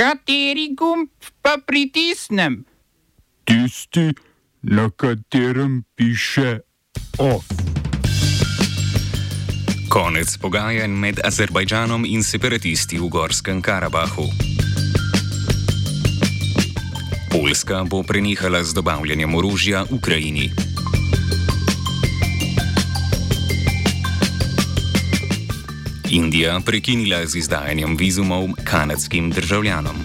Kateri gumb pa pritisnem? Tisti, na katerem piše OF. Konec pogajanj med Azerbajdžanom in separatisti v Gorskem Karabahu. Poljska bo prenehala z dobavljanjem orožja Ukrajini. Indija prekinila z izdajanjem vizumov kanadskim državljanom.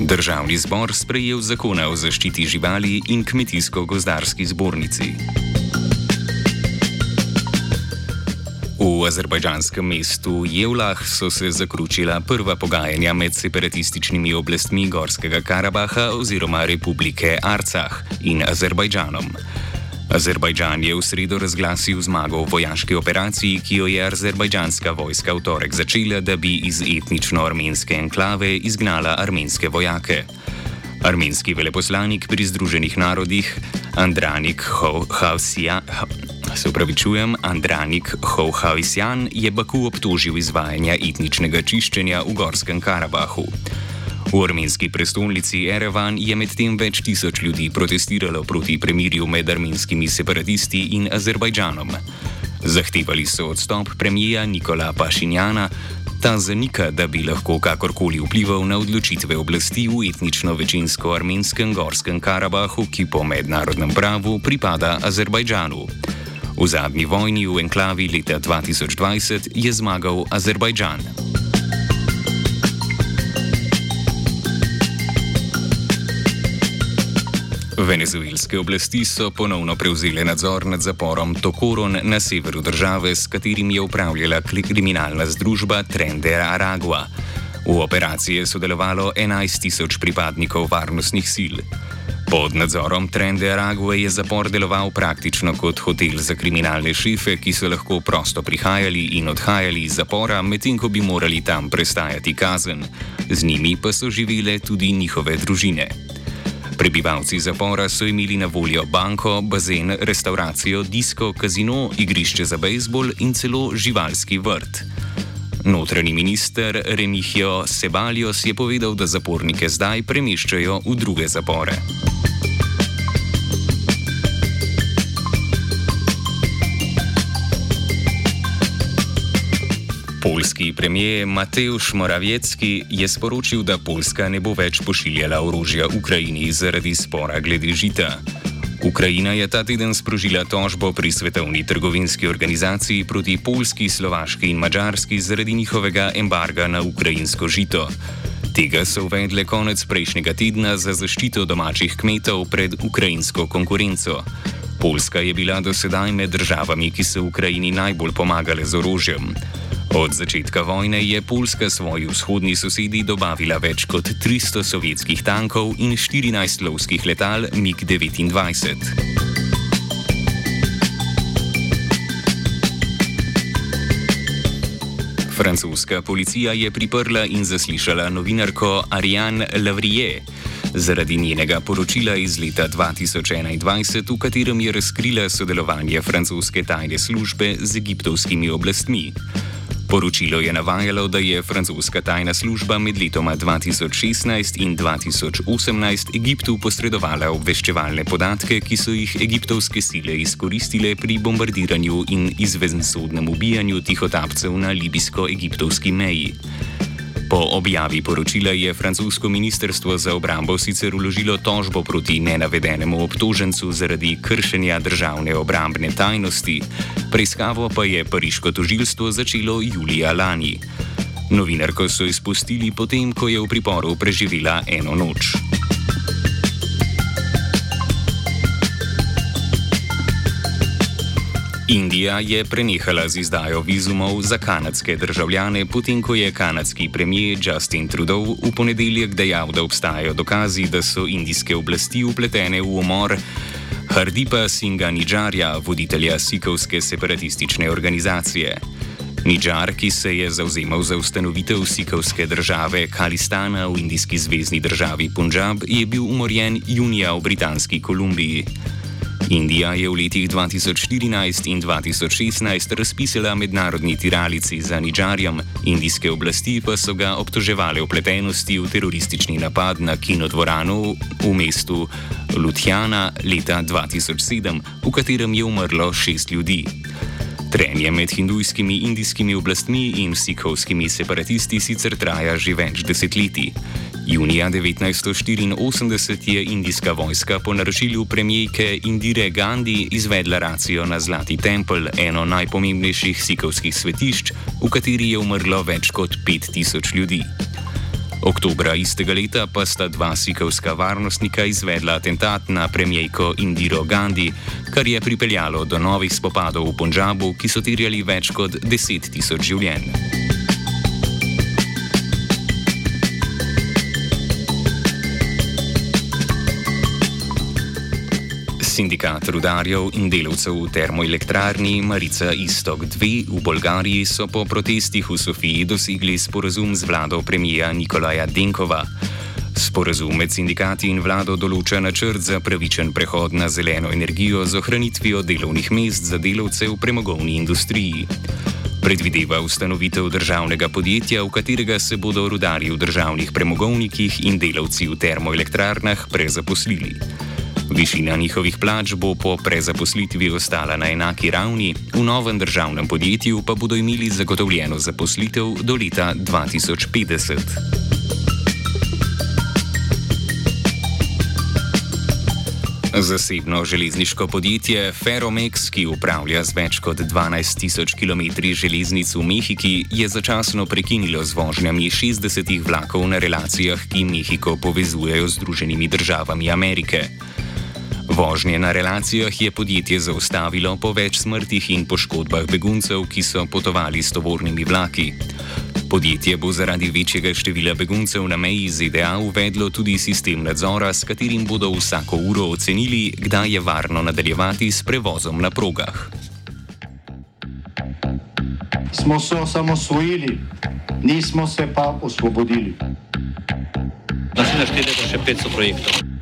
Državni zbor sprejel zakone o zaščiti živali in kmetijsko-gozdarski zbornici. V azerbajdžanskem mestu Jevlah so se zaključila prva pogajanja med separatističnimi oblastmi Gorskega Karabaha oziroma Republike Arcah in Azerbajdžanom. Azerbajdžan je v sredo razglasil zmago v vojaški operaciji, ki jo je azerbajdžanska vojska v torek začela, da bi iz etnično-armenske enklave izgnala armenske vojake. Armenski veleposlanik pri Združenih narodih Andranik Houhavsjan je Baku obtožil izvajanja etničnega čiščenja v Gorskem Karabahu. V armenski prestolnici Erevan je medtem več tisoč ljudi protestiralo proti premirju med armenskimi separatisti in Azerbajdžanom. Zahtevali so odstop premijeja Nikola Pašinjana, ta zanika, da bi lahko kakorkoli vplival na odločitve oblasti v etnično večinsko armenskem Gorskem Karabahu, ki po mednarodnem pravu pripada Azerbajdžanu. V zadnji vojni v enklavi leta 2020 je zmagal Azerbajdžan. Venezuelske oblasti so ponovno prevzele nadzor nad zaporom Tokoron na severu države, s katerim je upravljala kriminalna združba Trende Aragua. V operaciji je sodelovalo 11 tisoč pripadnikov varnostnih sil. Pod nadzorom Trende Arague je zapor deloval praktično kot hotel za kriminalne šefe, ki so lahko prosto prihajali in odhajali iz zapora, medtem ko bi morali tam prestajati kazen. Z njimi pa so živele tudi njihove družine. Prebivalci zapora so imeli na voljo banko, bazen, restauracijo, disko, kazino, igrišče za bejzbol in celo živalski vrt. Notranji minister Remihijo Sebalios je povedal, da zapornike zdaj premeščajo v druge zapore. Poljski premijer Mateusz Morawiecki je sporočil, da Poljska ne bo več pošiljala orožja Ukrajini zaradi spora glede žita. Ukrajina je ta teden sprožila tožbo pri Svetovni trgovinski organizaciji proti Poljski, Slovaški in Mačarski zaradi njihovega embarga na ukrajinsko žito. Tega so uvedle konec prejšnjega tedna za zaščito domačih kmetov pred ukrajinsko konkurenco. Poljska je bila do sedaj med državami, ki so Ukrajini najbolj pomagale z orožjem. Od začetka vojne je Poljska svoji vzhodni sosedi dobavila več kot 300 sovjetskih tankov in 14 lovskih letal MiG-29. Francoska policija je priprla in zaslišala novinarko Ariane Lavrie zaradi njenega poročila iz leta 2021, v katerem je razkrila sodelovanje francoske tajne službe z egiptovskimi oblastmi. Poročilo je navajalo, da je francoska tajna služba med letoma 2016 in 2018 Egiptu posredovala obveščevalne podatke, ki so jih egiptovske sile izkoristile pri bombardiranju in izvensodnem ubijanju tihotapcev na libijsko-egiptovski meji. Po objavi poročila je francosko ministrstvo za obrambo sicer uložilo tožbo proti nenavedenemu obtožencu zaradi kršenja državne obrambne tajnosti, preiskavo pa je pariško tožilstvo začelo julija lani. Novinarko so izpustili potem, ko je v priporu preživela eno noč. Indija je prenehala z izdajo vizumov za kanadske državljane, potem ko je kanadski premijer Justin Trudeau v ponedeljek dejal, da obstajajo dokazi, da so indijske oblasti upletene v umor Hardipa Singa Nidžarja, voditelja sikovske separatistične organizacije. Nidžar, ki se je zauzemal za ustanovitev sikovske države Kalistana v indijski zvezdni državi Punjab, je bil umorjen junija v Britanski Kolumbiji. Indija je v letih 2014 in 2016 razpisala mednarodni tiralici za Nidžarjem, indijske oblasti pa so ga obtoževali vpletenosti v teroristični napad na kinodvorano v mestu Lutjana leta 2007, v katerem je umrlo šest ljudi. Trenje med hindujskimi indijskimi oblastmi in sikovskimi separatisti sicer traja že več desetletij. Junija 1984 je indijska vojska po naročilu premijejke Indire Gandhi izvedla racijo na Zlati tempelj, eno najpomembnejših sikovskih svetišč, v kateri je umrlo več kot 5000 ljudi. Oktobra istega leta pa sta dva sikovska varnostnika izvedla atentat na premijejko Indiro Gandhi, kar je pripeljalo do novih spopadov v Punjabu, ki so terjali več kot 10 tisoč življenj. Sindikat rudarjev in delavcev v termoelektrarni Marica Istok 2 v Bolgariji so po protestih v Sofiji dosegli sporazum z vlado premija Nikolaja Denkova. Sporazum med sindikati in vlado določa načrt za pravičen prehod na zeleno energijo z ohranitvijo delovnih mest za delavce v premogovni industriji. Predvideva ustanovitev državnega podjetja, v katerega se bodo rudarji v državnih premogovnikih in delavci v termoelektrarnah prezaposlili. Višina njihovih plač bo po prezaposlitvi ostala na enaki ravni, v novem državnem podjetju pa bodo imeli zagotovljeno zaposlitev do leta 2050. Zasebno železniško podjetje Ferromex, ki upravlja z več kot 12 tisoč km železnic v Mehiki, je začasno prekinilo z vožnjami 60 vlakov na relacijah, ki Mehiko povezujejo z Združenimi državami Amerike. Vožnje na relacijah je podjetje zaustavilo po več smrtih in poškodbah beguncev, ki so potovali s tovornimi vlaki. Podjetje bo zaradi večjega števila beguncev na meji ZDA uvedlo tudi sistem nadzora, s katerim bodo vsako uro ocenili, kdaj je varno nadaljevati s prevozom na progah. Smo se osamosvojili, nismo se pa osvobodili. Naslednje število je še 500 projektov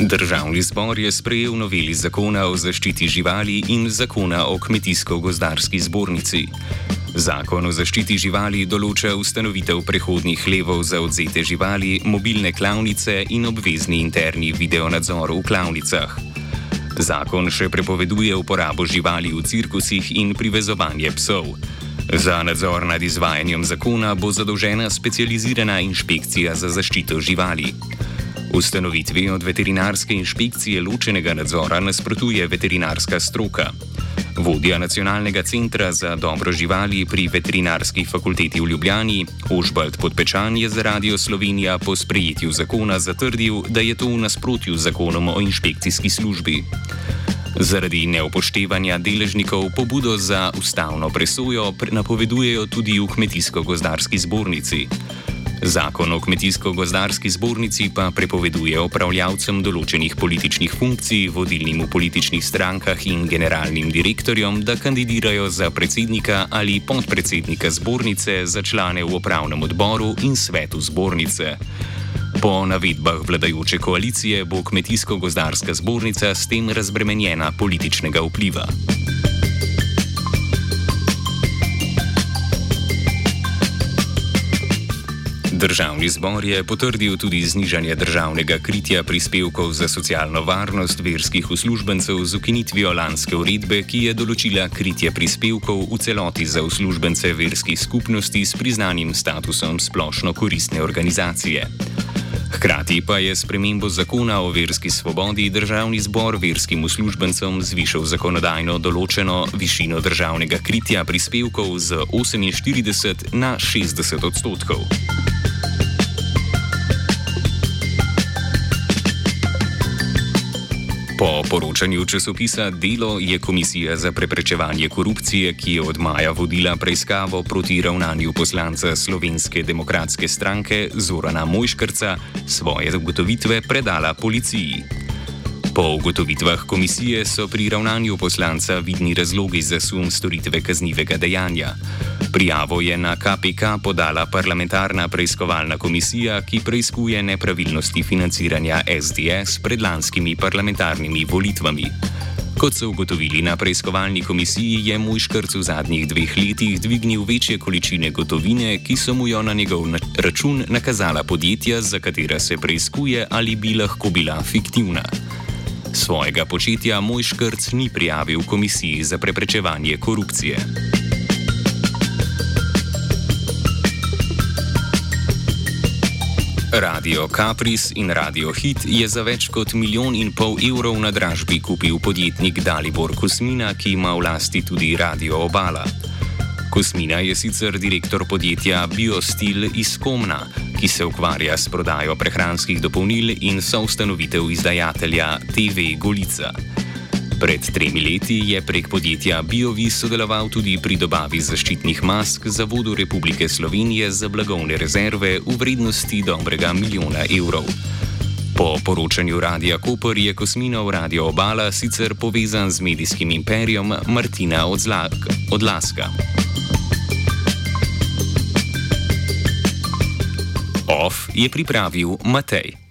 Državni zbor je sprejel noveli zakona o zaščiti živali in zakona o kmetijsko-gozdarski zbornici. Zakon o zaščiti živali določa ustanovitev prehodnih levov za odzete živali, mobilne klavnice in obvezni interni videonadzor v klavnicah. Zakon še prepoveduje uporabo živali v cirkusih in privezovanje psov. Za nadzor nad izvajanjem zakona bo zadolžena specializirana inšpekcija za zaščito živali. Ustanovitvi od veterinarske inšpekcije ločenega nadzora nasprotuje veterinarska stroka. Vodja Nacionalnega centra za dobro živali pri veterinarski fakulteti v Ljubljani, Ožbald Podpečan, je za Radio Slovenija po sprejetju zakona zatrdil, da je to v nasprotju z zakonom o inšpekcijski službi. Zaradi neupoštevanja deležnikov pobudo za ustavno presojo napovedujejo tudi v Kmetijsko-gozdarski zbornici. Zakon o kmetijsko-gozdarski zbornici pa prepoveduje upravljavcem določenih političnih funkcij, vodilnim v političnih strankah in generalnim direktorjem, da kandidirajo za predsednika ali podpredsednika zbornice, za člane v upravnem odboru in svetu zbornice. Po navedbah vladajoče koalicije bo kmetijsko-gozdarska zbornica s tem razbremenjena političnega vpliva. Državni zbor je potrdil tudi znižanje državnega kritja prispevkov za socialno varnost verskih uslužbencev z ukinitvijo lanske uredbe, ki je določila kritje prispevkov v celoti za uslužbence verskih skupnosti s priznanim statusom splošno koristne organizacije. Hkrati pa je spremembo zakona o verski svobodi državni zbor verskim uslužbencem zvišal zakonodajno določeno višino državnega kritja prispevkov z 48 na 60 odstotkov. Poročanju časopisa Delo je Komisija za preprečevanje korupcije, ki je od maja vodila preiskavo proti ravnanju poslanca Slovenske demokratske stranke Zorana Mojškrca, svoje ugotovitve predala policiji. Po ugotovitvah komisije so pri ravnanju poslanca vidni razlogi za sum storitve kaznivega dejanja. Prijavo je na KPK podala parlamentarna preiskovalna komisija, ki preiskuje nepravilnosti financiranja SDS pred lanskimi parlamentarnimi volitvami. Kot so ugotovili na preiskovalni komisiji, je moj škrc v zadnjih dveh letih dvignil večje količine gotovine, ki so mu jo na njegov račun nakazala podjetja, za katera se preiskuje ali bi lahko bila fiktivna. Svojega početja moj škrc ni prijavil komisiji za preprečevanje korupcije. Radio Capris in Radio Hit je za več kot milijon in pol evrov na dražbi kupil podjetnik Dalibor Kosmina, ki ima v lasti tudi Radio Obala. Kosmina je sicer direktor podjetja Biostil iz Komna, ki se ukvarja s prodajo prehranskih dopolnil in soustanovitev izdajatelja TV Golica. Pred tremi leti je prek podjetja Biovi sodeloval tudi pri dobavi zaščitnih mask za vodo Republike Slovenije za blagovne rezerve v vrednosti dobrega milijona evrov. Po poročanju Radia Koper je Kosminov Radio Obala sicer povezan z medijskim imperijem Martina Odlaska. OF je pripravil Matej.